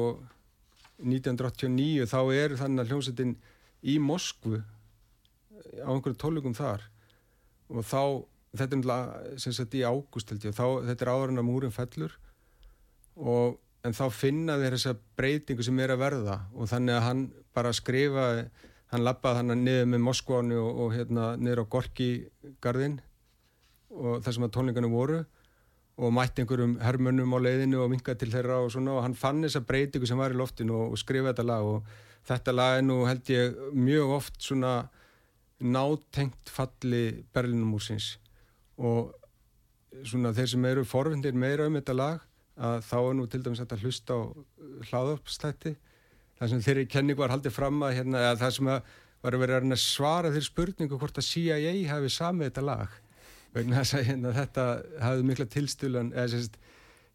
1989 þá er þannig að hljómsveitin í Moskvu á einhverju tólukum þar. Og þá, þetta er náttúrulega sem sagt í ágúst held ég, þá, þetta er áður en að múrin fellur og en þá finna þeir þessa breytingu sem er að verða. Og þannig að hann bara skrifa, hann lappaði hann niður með Moskváni og, og hérna niður á Gorki gardin og þar sem að tónlingarnir voru og mætti einhverjum hermönnum á leiðinu og vinga til þeirra og svona. Og hann fann þessa breytingu sem var í loftinu og, og skrifa þetta lag. Og þetta lag er nú held ég mjög oft svona nátengt falli Berlinumúsins og svona þeir sem eru forfundir meira um þetta lag að þá er nú til dæmis að hlusta á hlaðarpstætti það sem þeirri kenning var haldið fram að hérna, það sem að var að vera að svara þeirri spurningu hvort að CIA hafi samið þetta lag. Vegna þess að hérna, þetta hafði mikla tilstulan eða sérst,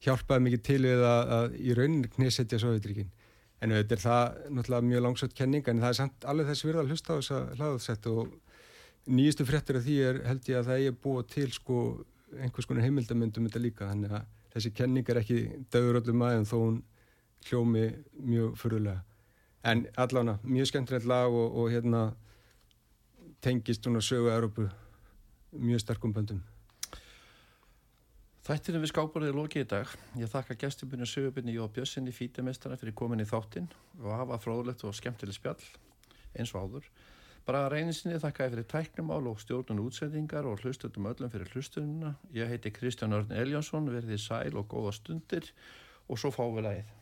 hjálpaði mikið til við að, að í rauninni knisetja Sovjetríkinn en þetta er það náttúrulega mjög langsvægt kenning en það er samt alveg þess virða að hlusta á þessa hlaðarsett og nýjistu fréttir af því er held ég að það er búið til sko einhvers konar heimildamöndum þetta líka. Þannig að þessi kenning er ekki döður öllum aðeins þó hún hljómi mjög fyrirlega en allána mjög skemmtilegt lag og, og hérna tengist svona sögu Európu mjög sterkum böndum Þættirinn við skáparið er lokið í dag. Ég þakka gæstubunni sögubunni Jó Bjössinni fítamestara fyrir komin í þáttinn og hafa fróðlegt og skemmtileg spjall eins og áður. Bara reyninsinni þakka ég fyrir tæknumál og stjórnun útsendingar og hlustutum öllum fyrir hlustununa. Ég heiti Kristján Örn Eljánsson, verði sæl og góða stundir og svo fáum við lagið.